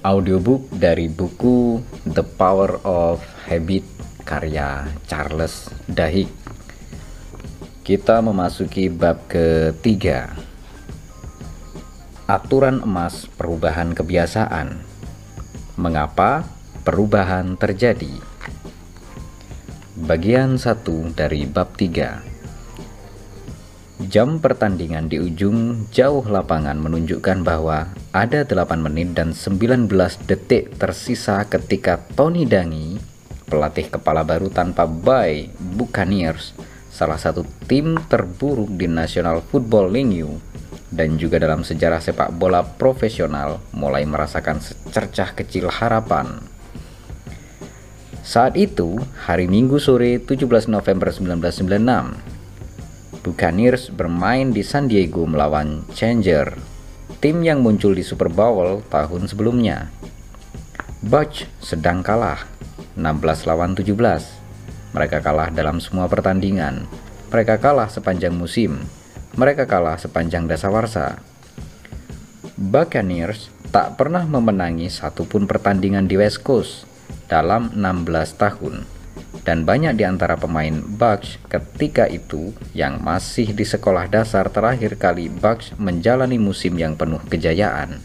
Audiobook dari buku The Power of Habit karya Charles Duhigg. Kita memasuki bab ketiga. Aturan emas perubahan kebiasaan. Mengapa perubahan terjadi? Bagian 1 dari bab 3. Jam pertandingan di ujung jauh lapangan menunjukkan bahwa ada 8 menit dan 19 detik tersisa ketika Tony Dangi, pelatih kepala baru tanpa Bay Buccaneers, salah satu tim terburuk di National Football League dan juga dalam sejarah sepak bola profesional mulai merasakan secercah kecil harapan. Saat itu, hari Minggu sore 17 November 1996, Buccaneers bermain di San Diego melawan Changer, tim yang muncul di Super Bowl tahun sebelumnya. Bucks sedang kalah, 16 lawan 17. Mereka kalah dalam semua pertandingan. Mereka kalah sepanjang musim. Mereka kalah sepanjang dasawarsa. Buccaneers tak pernah memenangi satupun pertandingan di West Coast dalam 16 tahun dan banyak di antara pemain Bucks ketika itu yang masih di sekolah dasar terakhir kali Bucks menjalani musim yang penuh kejayaan.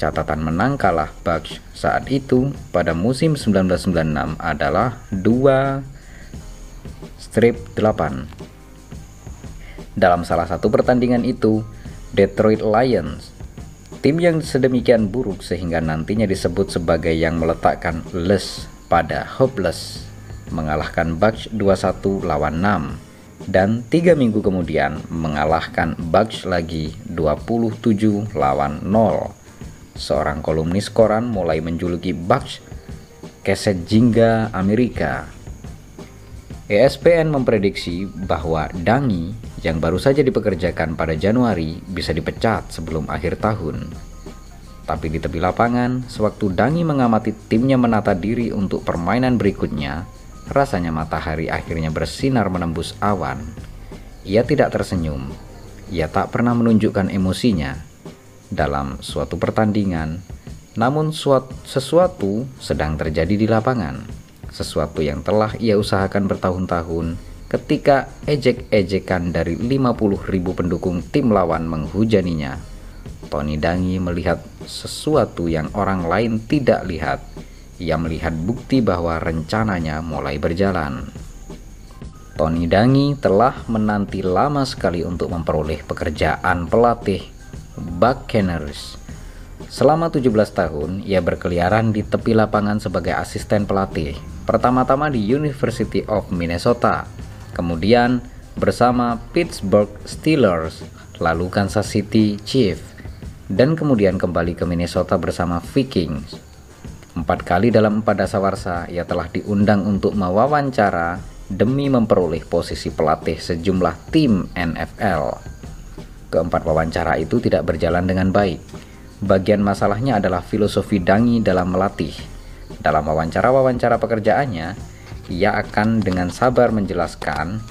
Catatan menang kalah Bucks saat itu pada musim 1996 adalah 2 strip 8. Dalam salah satu pertandingan itu, Detroit Lions, tim yang sedemikian buruk sehingga nantinya disebut sebagai yang meletakkan les pada hopeless mengalahkan Bucks 2-1 lawan 6 dan tiga minggu kemudian mengalahkan Bucks lagi 27 lawan 0. Seorang kolumnis koran mulai menjuluki Bucks keset jingga Amerika. ESPN memprediksi bahwa Dangi yang baru saja dipekerjakan pada Januari bisa dipecat sebelum akhir tahun. Tapi di tepi lapangan, sewaktu Dangi mengamati timnya menata diri untuk permainan berikutnya, Rasanya matahari akhirnya bersinar menembus awan. Ia tidak tersenyum. Ia tak pernah menunjukkan emosinya dalam suatu pertandingan. Namun suatu, sesuatu sedang terjadi di lapangan. Sesuatu yang telah ia usahakan bertahun-tahun ketika ejek-ejekan dari 50 ribu pendukung tim lawan menghujaninya. Tony Dangi melihat sesuatu yang orang lain tidak lihat ia melihat bukti bahwa rencananya mulai berjalan. Tony Dangi telah menanti lama sekali untuk memperoleh pekerjaan pelatih Buccaneers. Selama 17 tahun, ia berkeliaran di tepi lapangan sebagai asisten pelatih. Pertama-tama di University of Minnesota, kemudian bersama Pittsburgh Steelers, lalu Kansas City Chiefs, dan kemudian kembali ke Minnesota bersama Vikings. Empat kali dalam empat dasawarsa, ia telah diundang untuk mewawancara demi memperoleh posisi pelatih sejumlah tim NFL. Keempat wawancara itu tidak berjalan dengan baik. Bagian masalahnya adalah filosofi Dangi dalam melatih. Dalam wawancara-wawancara pekerjaannya, ia akan dengan sabar menjelaskan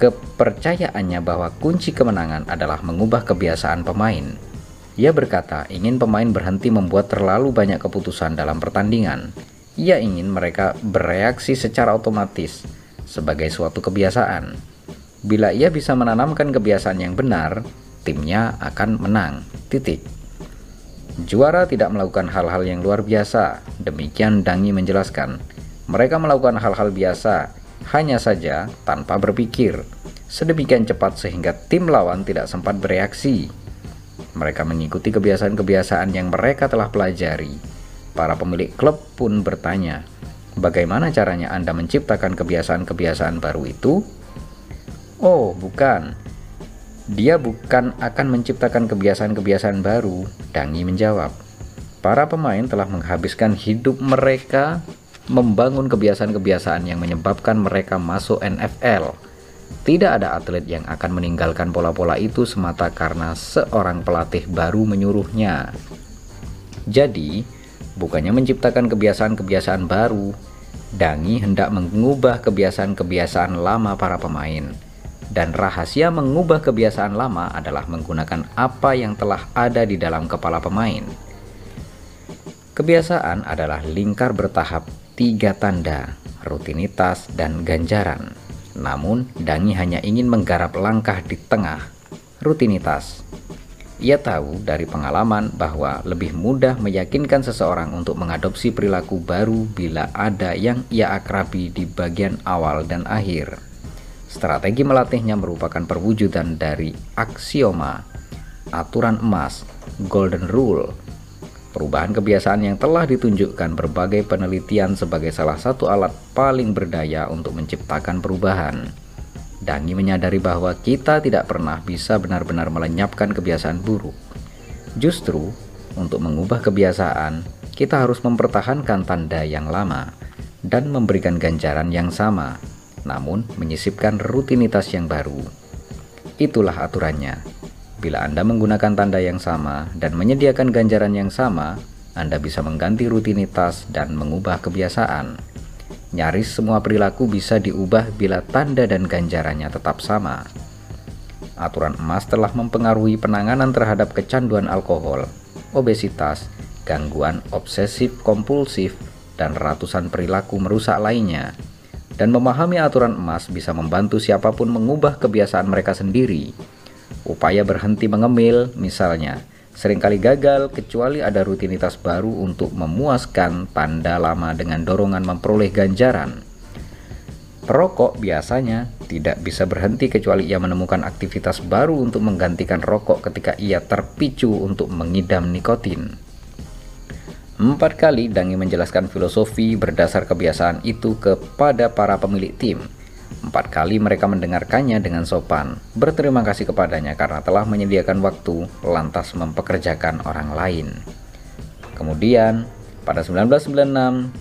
kepercayaannya bahwa kunci kemenangan adalah mengubah kebiasaan pemain ia berkata ingin pemain berhenti membuat terlalu banyak keputusan dalam pertandingan. Ia ingin mereka bereaksi secara otomatis sebagai suatu kebiasaan. Bila ia bisa menanamkan kebiasaan yang benar, timnya akan menang. Titik. Juara tidak melakukan hal-hal yang luar biasa, demikian Dangi menjelaskan. Mereka melakukan hal-hal biasa, hanya saja tanpa berpikir. Sedemikian cepat sehingga tim lawan tidak sempat bereaksi. Mereka mengikuti kebiasaan-kebiasaan yang mereka telah pelajari. Para pemilik klub pun bertanya, "Bagaimana caranya Anda menciptakan kebiasaan-kebiasaan baru itu?" "Oh, bukan. Dia bukan akan menciptakan kebiasaan-kebiasaan baru," Dangi menjawab. Para pemain telah menghabiskan hidup mereka membangun kebiasaan-kebiasaan yang menyebabkan mereka masuk NFL tidak ada atlet yang akan meninggalkan pola-pola itu semata karena seorang pelatih baru menyuruhnya. Jadi, bukannya menciptakan kebiasaan-kebiasaan baru, Dangi hendak mengubah kebiasaan-kebiasaan lama para pemain. Dan rahasia mengubah kebiasaan lama adalah menggunakan apa yang telah ada di dalam kepala pemain. Kebiasaan adalah lingkar bertahap tiga tanda, rutinitas, dan ganjaran. Namun, Dangi hanya ingin menggarap langkah di tengah, rutinitas. Ia tahu dari pengalaman bahwa lebih mudah meyakinkan seseorang untuk mengadopsi perilaku baru bila ada yang ia akrabi di bagian awal dan akhir. Strategi melatihnya merupakan perwujudan dari aksioma, aturan emas, golden rule, Perubahan kebiasaan yang telah ditunjukkan berbagai penelitian sebagai salah satu alat paling berdaya untuk menciptakan perubahan. Dangi menyadari bahwa kita tidak pernah bisa benar-benar melenyapkan kebiasaan buruk. Justru, untuk mengubah kebiasaan, kita harus mempertahankan tanda yang lama dan memberikan ganjaran yang sama, namun menyisipkan rutinitas yang baru. Itulah aturannya. Bila Anda menggunakan tanda yang sama dan menyediakan ganjaran yang sama, Anda bisa mengganti rutinitas dan mengubah kebiasaan. Nyaris semua perilaku bisa diubah bila tanda dan ganjarannya tetap sama. Aturan emas telah mempengaruhi penanganan terhadap kecanduan alkohol, obesitas, gangguan obsesif kompulsif, dan ratusan perilaku merusak lainnya. Dan memahami aturan emas bisa membantu siapa pun mengubah kebiasaan mereka sendiri Upaya berhenti mengemil, misalnya, sering kali gagal kecuali ada rutinitas baru untuk memuaskan tanda lama dengan dorongan memperoleh ganjaran. Perokok biasanya tidak bisa berhenti kecuali ia menemukan aktivitas baru untuk menggantikan rokok ketika ia terpicu untuk mengidam nikotin. Empat kali Dangi menjelaskan filosofi berdasar kebiasaan itu kepada para pemilik tim Empat kali mereka mendengarkannya dengan sopan, berterima kasih kepadanya karena telah menyediakan waktu lantas mempekerjakan orang lain. Kemudian, pada 1996,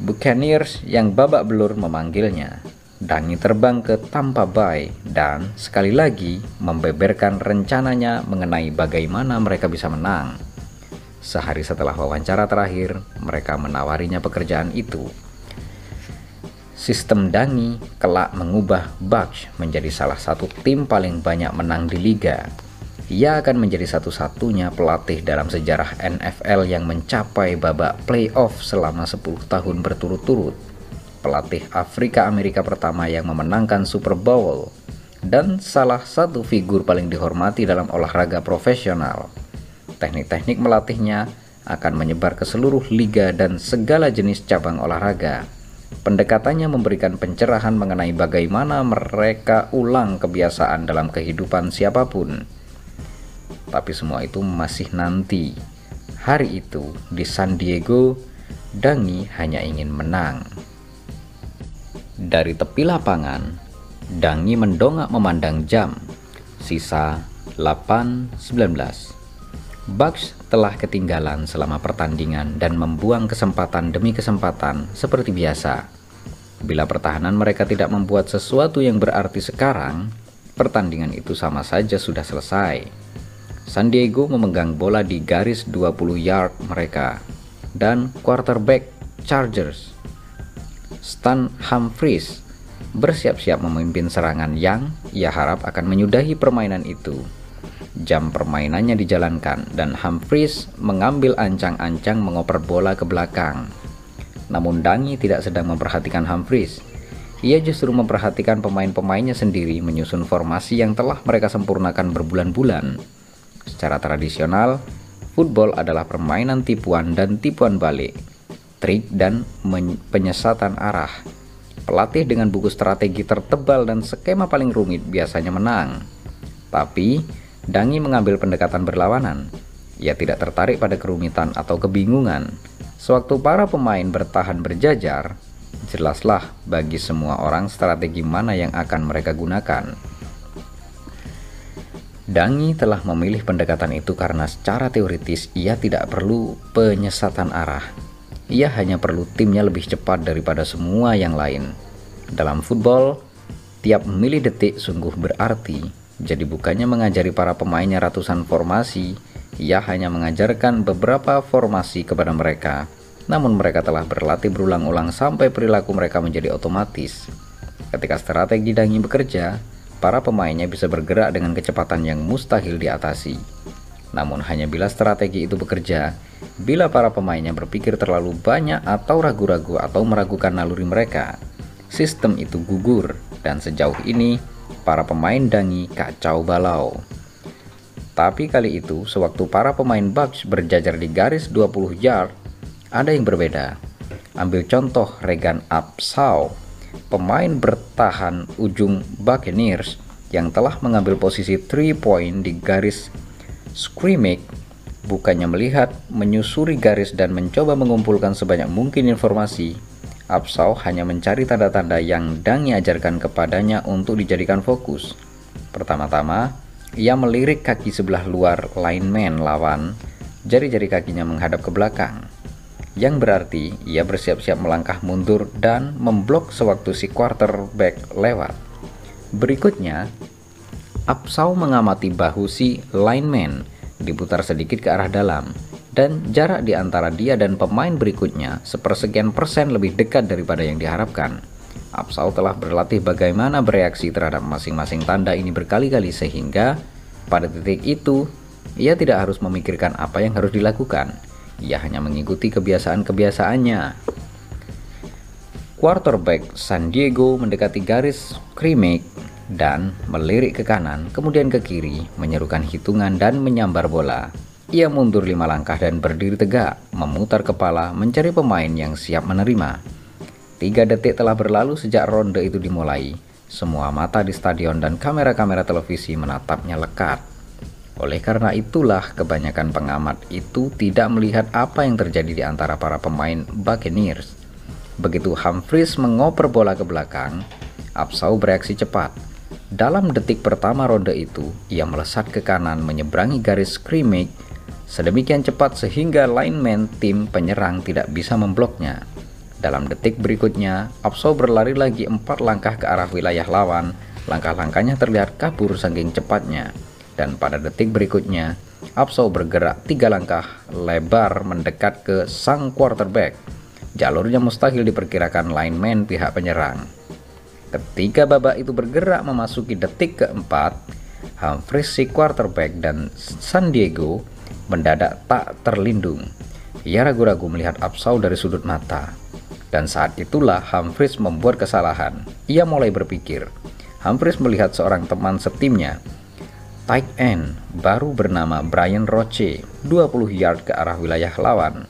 Buccaneers yang babak belur memanggilnya. Dangi terbang ke Tampa Bay dan sekali lagi membeberkan rencananya mengenai bagaimana mereka bisa menang. Sehari setelah wawancara terakhir, mereka menawarinya pekerjaan itu Sistem Dangi kelak mengubah Bucks menjadi salah satu tim paling banyak menang di liga. Ia akan menjadi satu-satunya pelatih dalam sejarah NFL yang mencapai babak playoff selama 10 tahun berturut-turut. Pelatih Afrika Amerika pertama yang memenangkan Super Bowl dan salah satu figur paling dihormati dalam olahraga profesional. Teknik-teknik melatihnya akan menyebar ke seluruh liga dan segala jenis cabang olahraga Pendekatannya memberikan pencerahan mengenai bagaimana mereka ulang kebiasaan dalam kehidupan siapa pun. Tapi semua itu masih nanti. Hari itu di San Diego, Dangi hanya ingin menang. Dari tepi lapangan, Dangi mendongak memandang jam. Sisa 8.19. Bucks telah ketinggalan selama pertandingan dan membuang kesempatan demi kesempatan seperti biasa. Bila pertahanan mereka tidak membuat sesuatu yang berarti sekarang, pertandingan itu sama saja sudah selesai. San Diego memegang bola di garis 20 yard mereka dan quarterback Chargers Stan Humphries bersiap-siap memimpin serangan yang ia harap akan menyudahi permainan itu. Jam permainannya dijalankan dan Humphries mengambil ancang-ancang mengoper bola ke belakang. Namun Dangi tidak sedang memperhatikan Humphries. Ia justru memperhatikan pemain-pemainnya sendiri menyusun formasi yang telah mereka sempurnakan berbulan-bulan. Secara tradisional, football adalah permainan tipuan dan tipuan balik, trik dan penyesatan arah. Pelatih dengan buku strategi tertebal dan skema paling rumit biasanya menang. Tapi, Dangi mengambil pendekatan berlawanan. Ia tidak tertarik pada kerumitan atau kebingungan. Sewaktu para pemain bertahan berjajar, jelaslah bagi semua orang strategi mana yang akan mereka gunakan. Dangi telah memilih pendekatan itu karena secara teoritis ia tidak perlu penyesatan arah. Ia hanya perlu timnya lebih cepat daripada semua yang lain. Dalam football, tiap milidetik sungguh berarti jadi bukannya mengajari para pemainnya ratusan formasi, ia hanya mengajarkan beberapa formasi kepada mereka. Namun mereka telah berlatih berulang-ulang sampai perilaku mereka menjadi otomatis. Ketika strategi dangi bekerja, para pemainnya bisa bergerak dengan kecepatan yang mustahil diatasi. Namun hanya bila strategi itu bekerja, bila para pemainnya berpikir terlalu banyak atau ragu-ragu atau meragukan naluri mereka, sistem itu gugur dan sejauh ini para pemain dangi kacau balau. Tapi kali itu, sewaktu para pemain Bucks berjajar di garis 20 yard, ada yang berbeda. Ambil contoh Regan Apsau, pemain bertahan ujung Buccaneers yang telah mengambil posisi 3 point di garis scrimmage bukannya melihat, menyusuri garis dan mencoba mengumpulkan sebanyak mungkin informasi. Apsau hanya mencari tanda-tanda yang Dang ajarkan kepadanya untuk dijadikan fokus. Pertama-tama, ia melirik kaki sebelah luar lineman lawan, jari-jari kakinya menghadap ke belakang. Yang berarti ia bersiap-siap melangkah mundur dan memblok sewaktu si quarterback lewat. Berikutnya, Apsau mengamati bahu si lineman diputar sedikit ke arah dalam dan jarak di antara dia dan pemain berikutnya sepersekian persen lebih dekat daripada yang diharapkan. Apsau telah berlatih bagaimana bereaksi terhadap masing-masing tanda ini berkali-kali sehingga pada titik itu ia tidak harus memikirkan apa yang harus dilakukan. Ia hanya mengikuti kebiasaan-kebiasaannya. Quarterback San Diego mendekati garis scrimmage dan melirik ke kanan, kemudian ke kiri, menyerukan hitungan dan menyambar bola. Ia mundur lima langkah dan berdiri tegak, memutar kepala, mencari pemain yang siap menerima. Tiga detik telah berlalu sejak ronde itu dimulai. Semua mata di stadion dan kamera-kamera televisi menatapnya lekat. Oleh karena itulah kebanyakan pengamat itu tidak melihat apa yang terjadi di antara para pemain Buccaneers. Begitu Humphries mengoper bola ke belakang, Apsau bereaksi cepat dalam detik pertama ronde itu, ia melesat ke kanan menyeberangi garis scrimmage sedemikian cepat sehingga lineman tim penyerang tidak bisa membloknya. Dalam detik berikutnya, Apso berlari lagi empat langkah ke arah wilayah lawan. Langkah-langkahnya terlihat kabur saking cepatnya. Dan pada detik berikutnya, Apso bergerak tiga langkah lebar mendekat ke sang quarterback. Jalurnya mustahil diperkirakan lineman pihak penyerang. Ketika babak itu bergerak memasuki detik keempat, Humphries si quarterback dan San Diego mendadak tak terlindung. Ia ragu-ragu melihat Absau dari sudut mata. Dan saat itulah Humphries membuat kesalahan. Ia mulai berpikir. Humphries melihat seorang teman setimnya, tight end baru bernama Brian Roche, 20 yard ke arah wilayah lawan.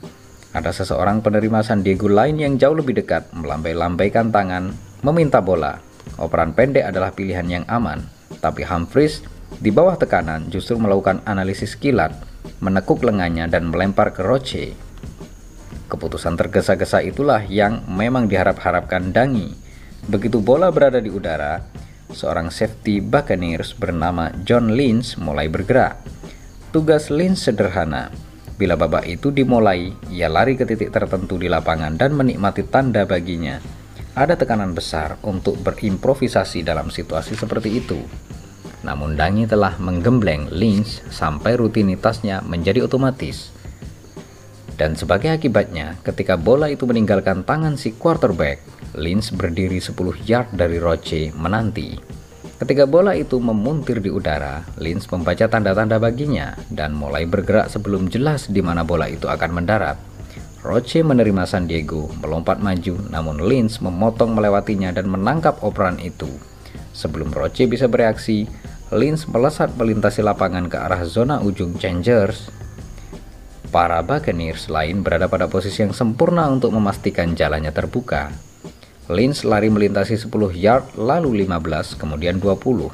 Ada seseorang penerima San Diego lain yang jauh lebih dekat melambai-lambaikan tangan meminta bola. Operan pendek adalah pilihan yang aman, tapi Humphries di bawah tekanan justru melakukan analisis kilat, menekuk lengannya dan melempar ke Roche. Keputusan tergesa-gesa itulah yang memang diharap-harapkan Dangi. Begitu bola berada di udara, seorang safety Buccaneers bernama John Lynch mulai bergerak. Tugas Lynch sederhana. Bila babak itu dimulai, ia lari ke titik tertentu di lapangan dan menikmati tanda baginya ada tekanan besar untuk berimprovisasi dalam situasi seperti itu. Namun Dangi telah menggembleng Lynch sampai rutinitasnya menjadi otomatis. Dan sebagai akibatnya, ketika bola itu meninggalkan tangan si quarterback, Lynch berdiri 10 yard dari Roche menanti. Ketika bola itu memuntir di udara, Lynch membaca tanda-tanda baginya dan mulai bergerak sebelum jelas di mana bola itu akan mendarat. Roche menerima San Diego, melompat maju, namun Lynch memotong melewatinya dan menangkap operan itu. Sebelum Roche bisa bereaksi, Lynch melesat melintasi lapangan ke arah zona ujung Changers. Para Buccaneers lain berada pada posisi yang sempurna untuk memastikan jalannya terbuka. Lynch lari melintasi 10 yard, lalu 15, kemudian 20,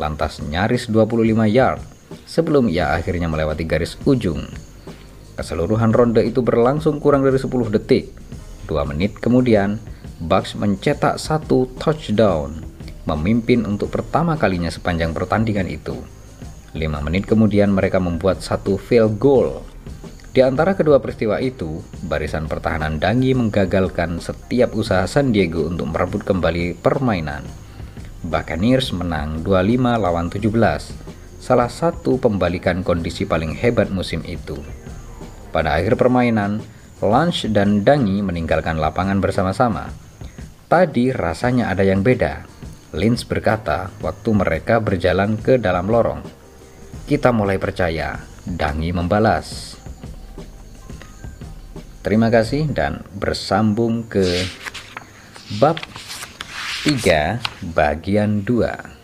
lantas nyaris 25 yard, sebelum ia akhirnya melewati garis ujung. Keseluruhan ronde itu berlangsung kurang dari 10 detik. Dua menit kemudian, Bucks mencetak satu touchdown, memimpin untuk pertama kalinya sepanjang pertandingan itu. Lima menit kemudian mereka membuat satu field goal. Di antara kedua peristiwa itu, barisan pertahanan Dangi menggagalkan setiap usaha San Diego untuk merebut kembali permainan. Buccaneers menang 25 lawan 17, salah satu pembalikan kondisi paling hebat musim itu. Pada akhir permainan, Lunch dan Dangi meninggalkan lapangan bersama-sama. Tadi rasanya ada yang beda. Lynch berkata waktu mereka berjalan ke dalam lorong. Kita mulai percaya Dangi membalas. Terima kasih dan bersambung ke bab 3 bagian 2.